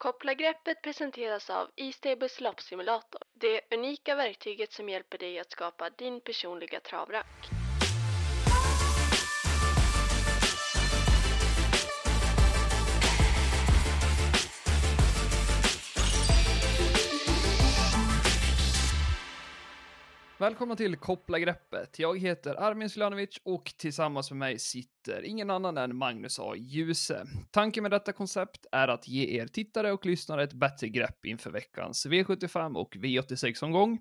Koppla greppet presenteras av E-stables loppsimulator. Det unika verktyget som hjälper dig att skapa din personliga travrack. Välkomna till Koppla greppet. Jag heter Armin Silanovic och tillsammans med mig sitter ingen annan än Magnus A. Djuse. Tanken med detta koncept är att ge er tittare och lyssnare ett bättre grepp inför veckans V75 och V86-omgång.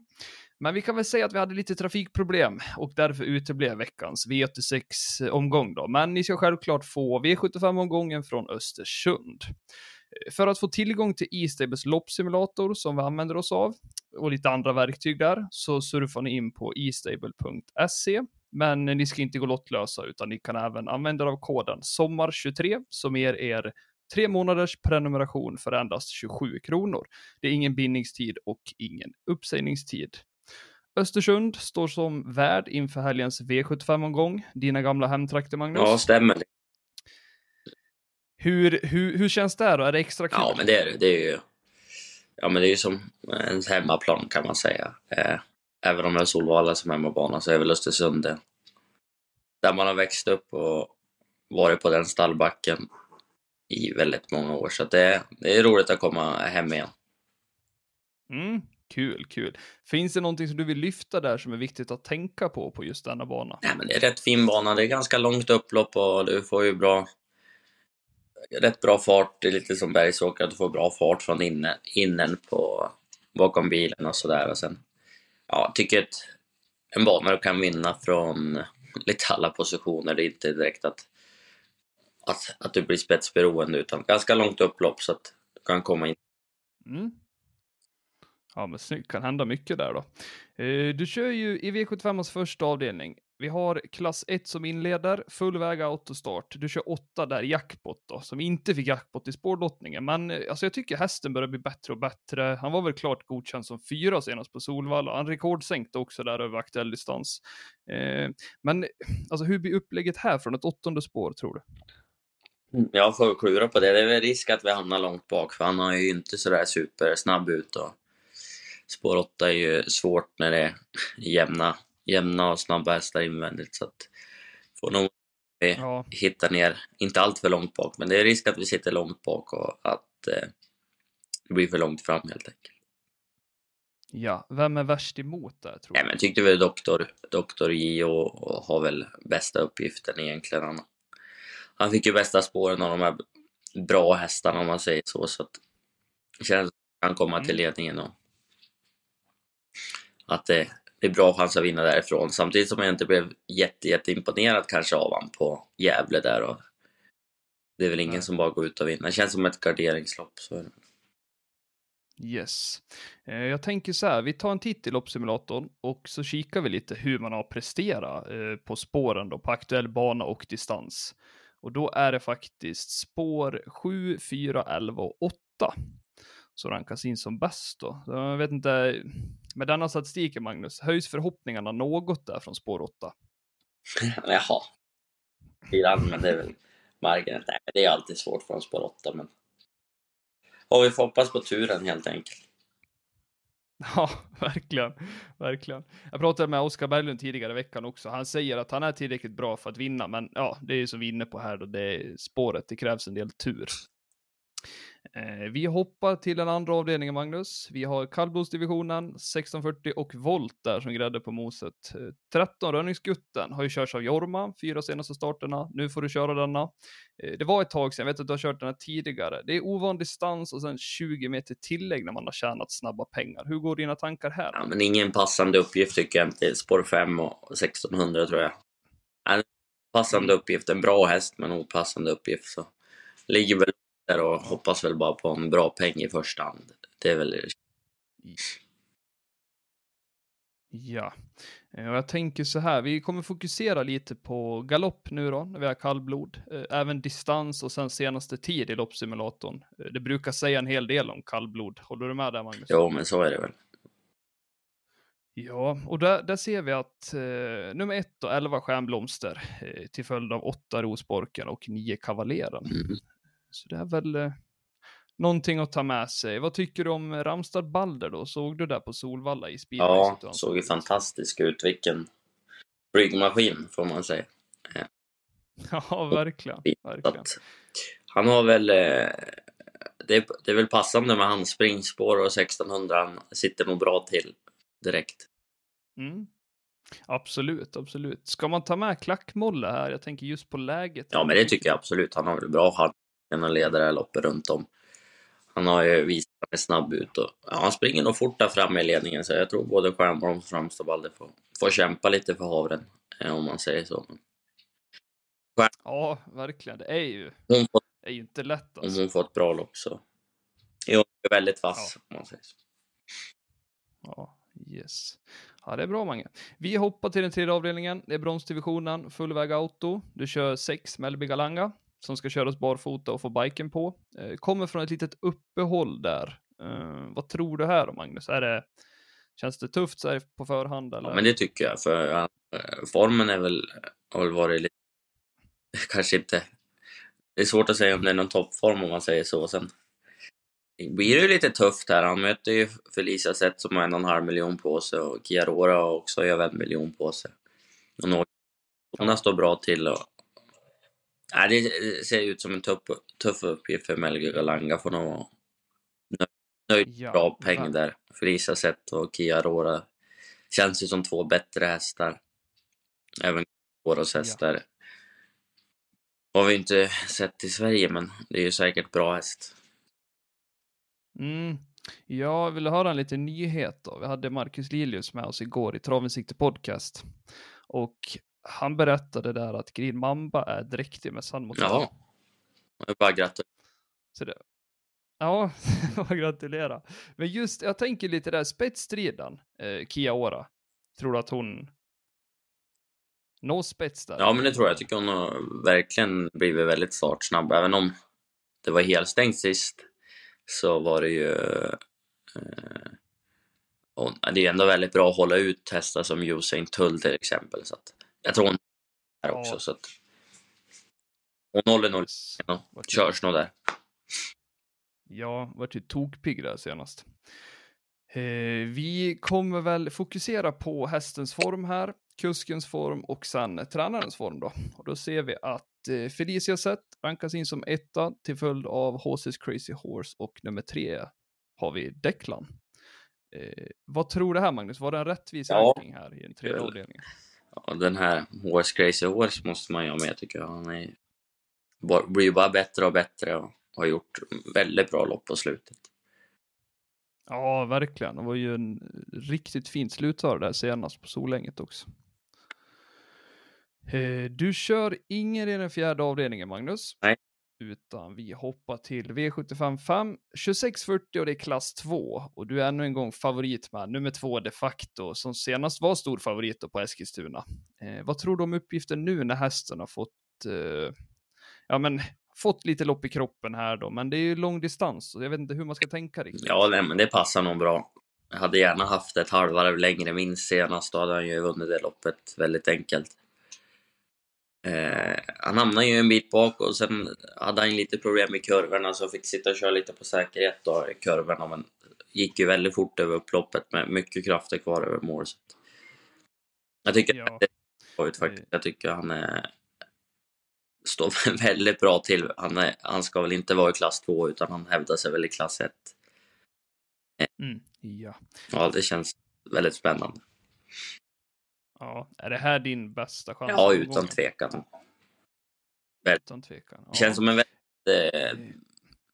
Men vi kan väl säga att vi hade lite trafikproblem och därför uteblev veckans V86-omgång då. Men ni ska självklart få V75-omgången från Östersund. För att få tillgång till E-stables loppsimulator som vi använder oss av och lite andra verktyg där så surfar ni in på estable.se. Men ni ska inte gå lottlösa utan ni kan även använda er av koden SOMMAR23 som ger er tre månaders prenumeration för endast 27 kronor. Det är ingen bindningstid och ingen uppsägningstid. Östersund står som värd inför helgens V75-omgång. Dina gamla hemtrakter, Magnus? Ja, stämmer. Hur, hur, hur känns det då? Är det extra kul? Ja, men det är det. Det är ju, ja, men det är ju som ens hemmaplan kan man säga. Eh, även om det är Solvalla som hemmabana så är väl Östersund det. Där man har växt upp och varit på den stallbacken i väldigt många år. Så det, det är roligt att komma hem igen. Mm, kul, kul. Finns det någonting som du vill lyfta där som är viktigt att tänka på på just denna bana? Nej, men det är rätt fin bana. Det är ganska långt upplopp och du får ju bra rätt bra fart. Det är lite som bergsåkare, att du får bra fart från innen, innen på, bakom bilen och sådär. Och sen, ja, jag tycker att en bana du kan vinna från lite alla positioner. Det är inte direkt att, att, att du blir spetsberoende utan ganska långt upplopp så att du kan komma in. Mm. Ja, men snyggt. Kan hända mycket där då. Eh, du kör ju i V75 första avdelning. Vi har klass 1 som inleder, full väg autostart. Du kör 8 där, jackpot då, som inte fick jackpot i spårlottningen. Men eh, alltså, jag tycker hästen börjar bli bättre och bättre. Han var väl klart godkänd som fyra senast på Solvalla. Han rekordsänkte också där över aktuell distans. Eh, men alltså, hur blir upplägget här från ett åttonde spår, tror du? Mm. Jag får klura på det. Det är väl risk att vi hamnar långt bak, för han har ju inte sådär supersnabb ut. Och spår 8 är ju svårt när det är jämna jämna och snabba hästar invändigt. Så att får nog vi ja. hitta ner, inte allt för långt bak, men det är risk att vi sitter långt bak och att eh, det blir för långt fram helt enkelt. Ja, vem är värst emot där? Tror Nej, men tyckte väl doktor, doktor J och, har väl bästa uppgiften egentligen. Han, han fick ju bästa spåren av de här bra hästarna om man säger så, så att det känns att han komma mm. till ledningen och att det, det är bra chans att vinna därifrån. Samtidigt som jag inte blev jätte, jätteimponerad kanske av honom på Gävle där. Och det är väl ingen Nej. som bara går ut och vinner. Det känns som ett garderingslopp. Så. Yes. Eh, jag tänker så här, vi tar en titt i loppsimulatorn och så kikar vi lite hur man har presterat eh, på spåren då, på aktuell bana och distans. Och då är det faktiskt spår 7, 4, 11 och 8 så rankas in som bäst då. Jag vet inte, med denna statistiken Magnus, höjs förhoppningarna något där från spår 8? Jaha. Fyran, men det är väl marginellt. Nej, det är alltid svårt från spår 8, men... Och vi får hoppas på turen helt enkelt. Ja, verkligen. Verkligen. Jag pratade med Oskar Berglund tidigare i veckan också. Han säger att han är tillräckligt bra för att vinna, men ja, det är ju som vi är inne på här då, det är spåret, det krävs en del tur. Eh, vi hoppar till den andra avdelningen, Magnus. Vi har kallblodsdivisionen, 1640 och volt där som grädde på moset. Eh, 13 Rönningsgutten har ju körts av Jorma, fyra senaste starterna. Nu får du köra denna. Eh, det var ett tag sedan, jag vet att du har kört den här tidigare. Det är ovan distans och sen 20 meter tillägg när man har tjänat snabba pengar. Hur går dina tankar här? Ja, men ingen passande uppgift tycker jag inte. Spår 5 och 1600 tror jag. En passande uppgift, en bra häst men opassande uppgift. Så ligger väl och hoppas väl bara på en bra peng i första hand. Det är väl... Ja, eh, och jag tänker så här, vi kommer fokusera lite på galopp nu då, när vi har kallblod. Eh, även distans och sen senaste tid i loppsimulatorn. Eh, det brukar säga en hel del om kallblod. Håller du med där Magnus? Jo, men så är det väl. Ja, och där, där ser vi att eh, nummer ett och 11 stjärnblomster eh, till följd av åtta Rosborken och nio Kavaleren. Mm. Så det är väl, eh, någonting att ta med sig. Vad tycker du om Ramstad Balder då? Såg du där på Solvalla i Ja, speedway? såg ju fantastisk ut. Vilken flygmaskin får man säga. Ja, verkligen. Verkligen. han har väl... Eh, det, är, det är väl passande med hans springspår och 1600. Han sitter nog bra till direkt. Mm. Absolut, absolut. Ska man ta med Klackmolle här? Jag tänker just på läget. Ja, men det tycker jag absolut. Han har väl bra hand att leda det här loppet runt om. Han har ju visat att han är snabb ut och ja, han springer nog fort där framme i ledningen så jag tror både Stjärnborg och Framstadbalder får, får kämpa lite för havren eh, om man säger så. Ja, verkligen. Det är ju, Hon får, är ju inte lätt alltså. hon får ett bra lopp så är hon väldigt vass om man säger så. Ja, yes. Ja, det är bra Mange. Vi hoppar till den tredje avdelningen. Det är bronsdivisionen, fullväg auto. Du kör sex Melby Galanga som ska köras barfota och få biken på. Eh, kommer från ett litet uppehåll där. Eh, vad tror du här då Magnus? Är det, känns det tufft så här på förhand eller? Ja, men det tycker jag för eh, formen är väl, har väl varit lite, kanske inte, det är svårt att säga om det är någon toppform om man säger så. Sen blir det ju lite tufft här. Han möter ju Felicia Zet som har en och en halv miljon på sig och Chiarora också över en miljon på sig. Och några står bra till och Nej, det ser ut som en tuff, tuff uppgift för Melger Galanga. Får nog vara nöjd, Ja, bra peng där. Felicia Zet och Chiarora känns ju som två bättre hästar. Även Ja. hästar har vi inte sett i Sverige, men det är ju säkert bra häst. Mm. Jag vill höra en liten nyhet då. Vi hade Marcus Lilius med oss igår i Travens Sikte Podcast. Och han berättade där att Green Mamba är dräktig med sandmotor. Ja. Jag bara gratulerar. Så det... Ja, vad gratulera. Men just, jag tänker lite där, spetsstriden, eh, Kia Ora. Tror du att hon når spets där? Ja, men det tror jag. Jag tycker hon har verkligen blivit väldigt startsnabb. Även om det var helstängt sist så var det ju... Eh, det är ändå väldigt bra att hålla ut hästar som Usain Tull till exempel. Så att, jag tror hon är Ja. också. Så att, hon håller nog ja, körs nog där. Ja, vart ju tokpigg där senast. Eh, vi kommer väl fokusera på hästens form här, kuskens form och sen tränarens form då. Och då ser vi att eh, Felicia Zet rankas in som etta till följd av HC's Crazy Horse och nummer tre har vi Declan. Eh, vad tror du här Magnus? Var det en rättvis Ja. ranking här i den tredje Väl. avdelningen? Ja, den här Horse Crazy Horse måste man ju ha med tycker jag. Han är, blir ju bara bättre och bättre och har gjort väldigt bra lopp på slutet. Ja, verkligen. Det var ju en riktigt fint slutförare där senast på Solänget också. Eh, Du kör ingen i den fjärde avdelningen, Magnus. Nej. Utan vi hoppar till V75 5, 2640 och det är klass 2. Och du är ännu en gång favorit med nummer 2 de facto, som senast var stor favorit på Eskilstuna. Eh, vad tror du om uppgiften nu när hästen har fått, eh, ja men, fått lite lopp i kroppen här då, men det är ju lång distans, och jag vet inte hur man ska tänka riktigt. Ja, nej, men det passar nog bra. Jag hade gärna haft ett halvvarv längre minst senast. Då hade han ju vunnit det loppet väldigt enkelt. Eh, han hamnade ju en bit bak och sen hade han lite problem med kurvorna så fick sitta och köra lite på säkerhet då i kurvorna. Men gick ju väldigt fort över upploppet med mycket krafter kvar över mål. Jag tycker Ja. det bra ut faktiskt. Jag tycker han är, står väldigt bra till. Han, är, han ska väl inte vara i klass 2 utan han hävdar sig väl i klass 1. Mm, ja. Ja, det känns väldigt spännande. Ja. Är det här din bästa chans? Ja, utan tvekan. Utan tvekan. Ja. Det känns som en väldigt... Eh,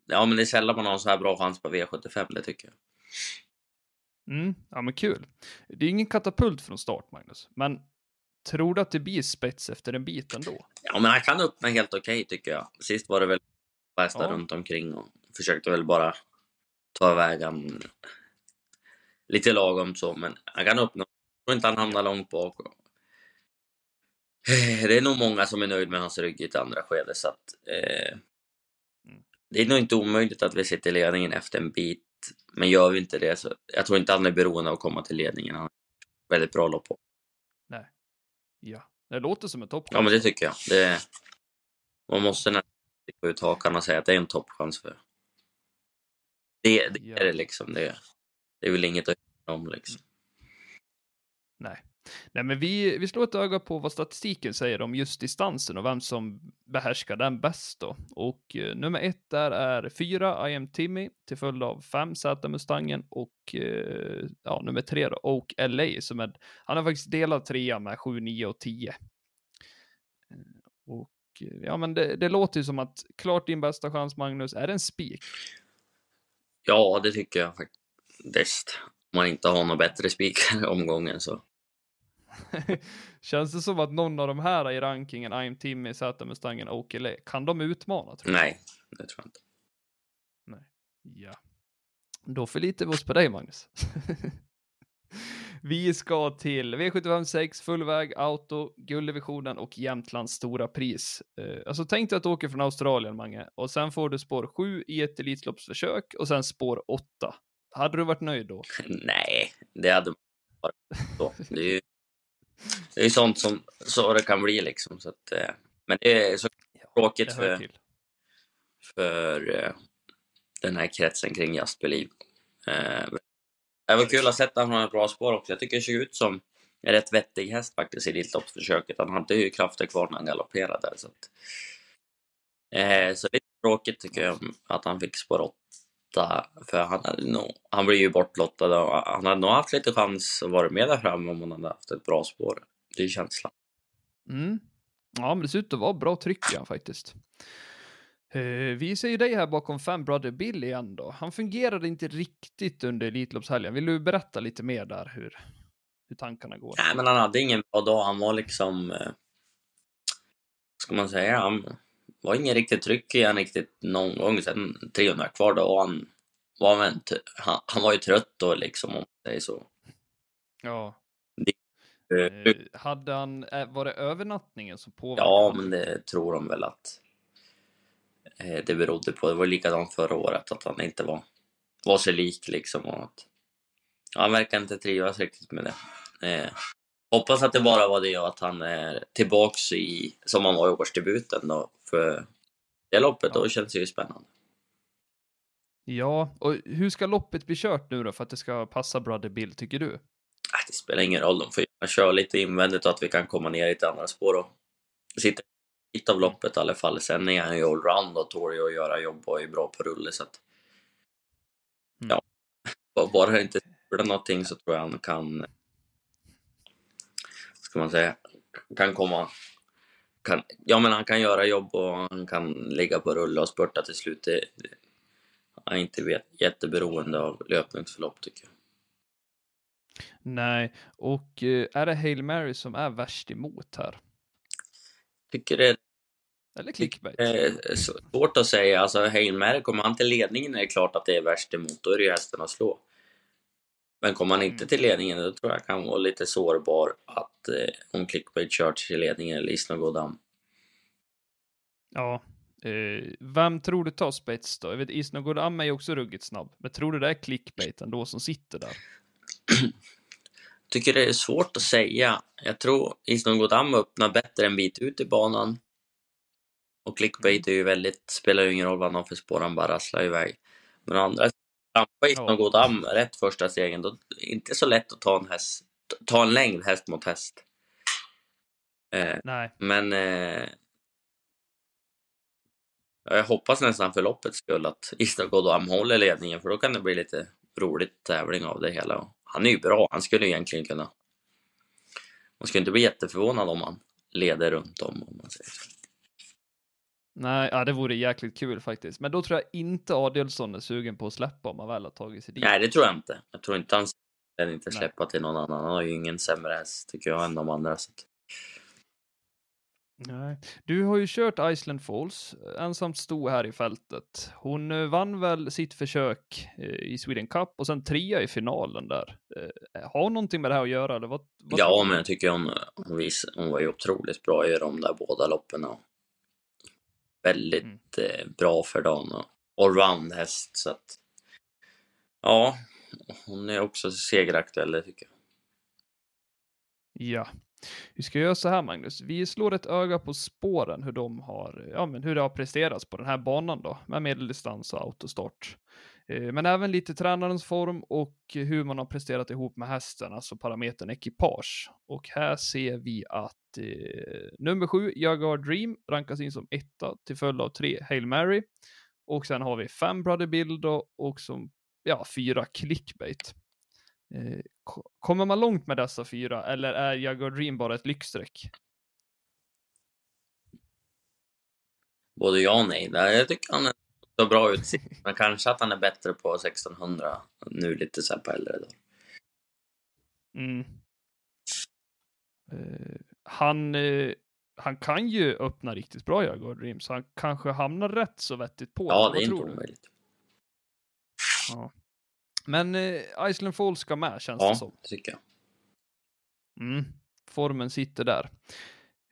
ja, men det är sällan man har en så här bra chans på V75, det tycker jag. Mm, ja, men kul. Det är ingen katapult från start, Magnus. Men tror du att det blir spets efter en bit ändå? Ja, men han kan öppna helt okej, tycker jag. Sist var det väl hästar Ja. runt omkring och försökte väl bara ta iväg han lite lagom så, men han kan öppna. Tror inte han hamnar långt bak. Eh, Det är nog många som är nöjd med hans rygg i ett andra skede, så att... Eh... Mm. Det är nog inte omöjligt att vi sitter i ledningen efter en bit, men gör vi inte det så... Jag tror inte han är beroende av att komma till ledningen. Han har väldigt bra lopp på. Nej. Ja, det låter som en toppchans. Ja, men det tycker jag. Det... Man måste nästan sticka ut hakan och säga att det är en toppchans för Det, det Ja. är det liksom. Det, det är väl inget att om liksom. Nej. Nej, men vi, vi slår ett öga på vad statistiken säger om just distansen och vem som behärskar den bäst då. Och eh, nummer ett där är fyra, I am Timmy, till följd av fem, Z Mustangen och eh, ja, nummer tre då, Oak LA, som är, han har faktiskt delat trea med 7, 9 och 10. Eh, och eh, ja, men det, det låter ju som att klart din bästa chans, Magnus, är en spik. Ja, det tycker jag faktiskt. Man inte har något bättre spikar i omgången så. Känns det som att någon av de här i rankingen, I am Timmy, Z Mustangen, Oak LA, kan de utmana? Tror? Nej, det tror jag inte. Ja. Då förlitar vi oss på dig, Magnus. vi ska till V756, fullväg, auto, gulddivisionen och Jämtlands stora pris. Eh, alltså tänk dig att du åker från Australien, Mange, och sen får du spår 7 i ett Elitloppsförsök och sen spår 8. Hade du varit nöjd då? Nej, det hade man varit. Det är ju, det är ju sånt som så det kan bli liksom. Så att, eh, men det är så tråkigt för, till. för eh, den här kretsen kring Jasper. Eh, det var kul att sätta honom ett bra spår också. Jag tycker det ser ut som en rätt vettig häst faktiskt i Elitloppsförsöket. Han hade ju krafter kvar när han galopperade. Så, att, så det är tråkigt tycker jag att han fick spår 8. För han, hade nog, han blev ju bortlottad och han hade nog haft lite chans att vara med där framme om han hade haft ett bra spår. Det är känslan. Mm. Ja, men det ser ut att vara bra tryck han faktiskt. Eh, vi ser ju dig här bakom Fem Brother Bill igen då. Han fungerade inte riktigt under Elitloppshelgen. Vill du berätta lite mer där hur, hur tankarna går? Nej, men han hade ingen bra dag. Han var liksom... Eh, ska man säga? Han var ingen riktigt tryck i han riktigt någon gång. Sen 300 kvar då och han var inte, han, han var ju trött då liksom om man säger så. Ja. Eh, Eh, hade han, eh, var det övernattningen som påverkade? Ja, men det tror de väl att eh, det berodde på. Det var likadant förra året, att han inte var, var sig lik liksom. Och att, han verkar inte trivas riktigt med det. Eh, hoppas att det bara var det och att han är tillbaks i, som han var i årsdebuten då. För det loppet då Ja. känns det ju spännande. Ja, och hur ska loppet bli kört nu då för att det ska passa Brother Bill, tycker du? Äh, det spelar ingen roll, de får gärna köra lite invändigt och att vi kan komma ner i ett andra spår och sitta lite av loppet i alla fall. Sen är han ju allround och tål ju att göra jobb och är bra på rulle så att... Mm. Ja. Bara- Bara det inte gjorde någonting så tror jag han kan... Ska man säga? Kan komma... Kan, ja men han kan göra jobb och han kan ligga på rulle och spurta till slut. Det, det, han är inte vet, jätteberoende av löpningsförlopp tycker jag. Nej, och eh, är det Hail Mary som är värst emot här? Tycker det Eller clickbait? Eh, svårt att säga. Alltså, Hail Mary, kommer han till ledningen är det klart att det är värst emot. Då är det ju hästen att slå. Men kommer han inte Mm. till ledningen, då tror jag han kan vara lite sårbar att eh, om Clickbait kör till ledningen eller Isno Godam. Ja. Eh, vem tror du tar spets då? Jag vet Isnogod Am är ju också ruggigt snabb. Men tror du det är clickbait ändå som sitter där? Tycker det är svårt att säga. Jag tror Isno Godam öppnar bättre en bit ut i banan. Och Clickbait är ju väldigt, spelar ju ingen roll vad han har för spår, han bara rasslar iväg. Men å andra trampa Isno Ja. Godam rätt första stegen, då är det inte så lätt att ta en häst, ta en längd häst mot häst. Eh, Nej. Men eh, jag hoppas nästan för loppets skull att Istagodam håller ledningen för då kan det bli lite roligt tävling av det hela. Han är ju bra, han skulle egentligen kunna... Man skulle inte bli jätteförvånad om han leder runt om, om man säger så. Nej, ja, det vore jäkligt kul faktiskt. Men då tror jag inte Adelsson är sugen på att släppa om han väl har tagit sig dit. Nej, det tror jag inte. Jag tror inte han den inte Nej. släppa till någon annan. Han har ju ingen sämre häst, tycker jag, än de andra. Så. Nej. Du har ju kört Iceland Falls, ensamt sto här i fältet. Hon eh, vann väl sitt försök eh, i Sweden Cup och sen trea i finalen där. Eh, Har någonting med det här att göra eller vad? vad Ja, men jag tycker hon, hon, vis, hon var ju otroligt bra i de där båda loppen. Och väldigt Mm. eh, bra för dagen. Och allround häst. Så att, ja, hon är också segeraktuell, tycker jag. Ja. Vi ska göra så här Magnus, vi slår ett öga på spåren, hur de har, ja men hur det har presterats på den här banan då, med medeldistans och autostart. Eh, Men även lite tränarens form och hur man har presterat ihop med hästen, alltså parametern ekipage. Och här ser vi att eh, nummer sju, Jaguar Dream, rankas in som etta till följd av tre Hail Mary. Och sen har vi fem Brother då, och som, ja, fyra Clickbait. Eh, ko- kommer man långt med dessa fyra, eller är Jaguar Dream bara ett lyxstreck? Både ja och nej. Jag tycker han så bra utsikt. Men kanske att han är bättre på 1600 nu lite så här på äldre dagar. Mm. Eh, han, eh, han kan ju öppna riktigt bra Jaguar Dream, så han kanske hamnar rätt så vettigt på Ja, det är inte omöjligt. Ja. Men eh, Iceland Fall ska med känns det Ja, som. det tycker jag. Mm. Formen sitter där.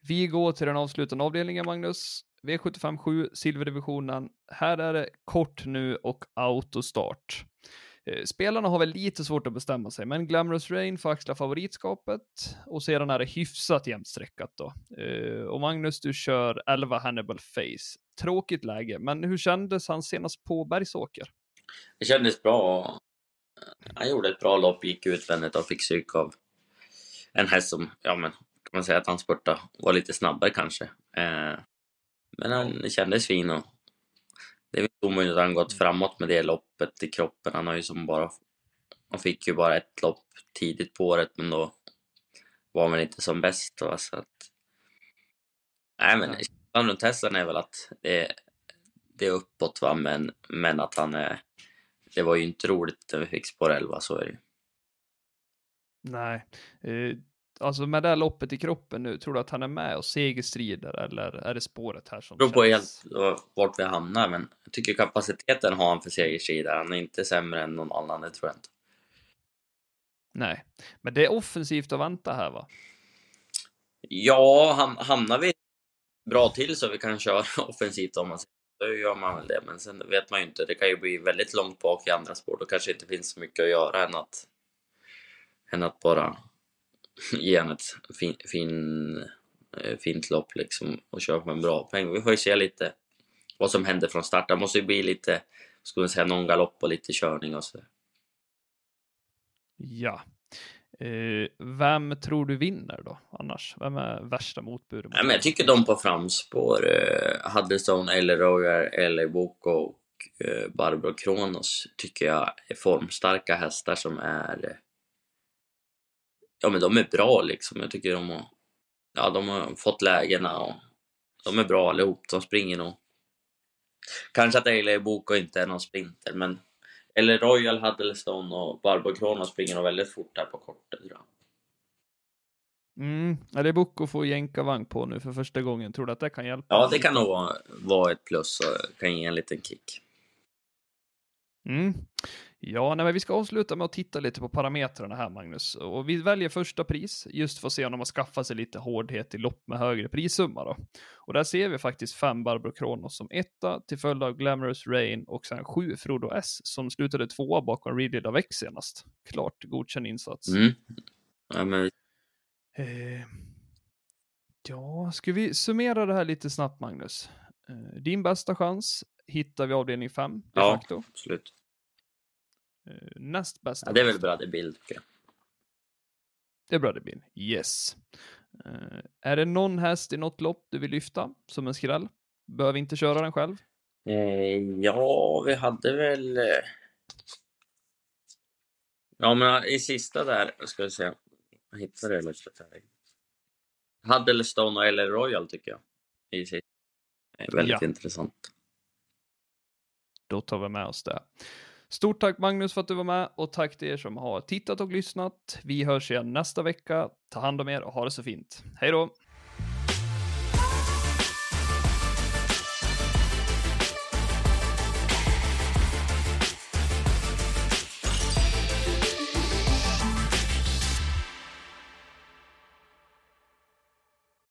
Vi går till den avslutande avdelningen, Magnus. V75 7, silverdivisionen. Här är det kort nu och autostart. Eh, spelarna har väl lite svårt att bestämma sig, men Glamorous Rain får axla favoritskapet och sedan är det hyfsat jämnt streckat då. Eh, och Magnus, du kör 11 Hannibal Face. Tråkigt läge, men hur kändes han senast på Bergsåker? Det kändes bra. Han gjorde ett bra lopp, gick utvändigt och fick psyk av en häst som, ja men, kan man säga att han spurtade, var lite snabbare kanske. Eh, men han kändes fin och det är väl inte omöjligt att han gått framåt med det loppet i kroppen. Han har ju som bara, han fick ju bara ett lopp tidigt på året men då var väl inte som bäst. Va? Så att, nej men känslan runt hästen är väl att det, det är uppåt va, men, men att han är det var ju inte roligt när vi fick spår 11, så är det ju. Nej, eh, alltså med det här loppet i kroppen nu, tror du att han är med och segerstrider eller är det spåret här som Det beror på känns- helt vart vi hamnar, men jag tycker kapaciteten har han för segerssida. Han är inte sämre än någon annan, det tror jag inte. Nej, men det är offensivt att vänta här va? Ja, ham hamnar vi bra till så vi kan köra offensivt om man säger då gör man väl det. Men sen vet man ju inte. Det kan ju bli väldigt långt bak i andra spår. Då kanske inte finns så mycket att göra än att, än att bara ge en ett fin, fin, eh, fint lopp liksom och köra på en bra peng. Vi får ju se lite vad som händer från start. Det måste ju bli lite, skulle säga, någon galopp och lite körning och så. Ja. Eh, vem tror du vinner då annars? Vem är värsta motbudet? mot Ja, men jag tycker de på framspår, eh, Huddestone, eller Royer, eller Boko och eh, Barbro Kronos, tycker jag är formstarka hästar som är... Ja, men de är bra liksom. Jag tycker de har, ja, de har fått lägena och de är bra allihop. De springer nog. Kanske att Eile Boko inte är någon sprinter, men eller Royal, Huddlestone och Barbro Kronos springer nog väldigt fort här på kortet, tror jag. Mm, är det Boko får jänkarvagn på nu för första gången? Tror du att det kan hjälpa? Ja, det kan nog vara, vara ett plus och kan ge en liten kick. Mm. Ja, nej, men vi ska avsluta med att titta lite på parametrarna här, Magnus. Och vi väljer första pris, just för att se om de har skaffat sig lite hårdhet i lopp med högre prissumma. Då. Och där ser vi faktiskt fem Barbro Kronos som etta, till följd av Glamorous Rain och sen sju Frodo S, som slutade tvåa bakom Readly Davex senast. Klart godkänd insats. Mm. Ja, men Eh, ja, ska vi summera det här lite snabbt, Magnus? Eh, din bästa chans hittar vi avdelning 5, de Ja. facto. absolut. Eh, näst bästa Ja, det är väl det bild tycker jag. Det är bra det blir. Yes. Eh, är det någon häst i något lopp du vill lyfta som en skräll? Behöver inte köra den själv. Eh, ja, vi hade väl... Eh... Ja, men i sista där, ska vi se. Jag hittade det lite här. Huddlestone eller Royal tycker jag. I sista. Väldigt Ja. intressant. Då tar vi med oss det. Stort tack Magnus för att du var med och tack till er som har tittat och lyssnat. Vi hörs igen nästa vecka. Ta hand om er och ha det så fint. Hej då!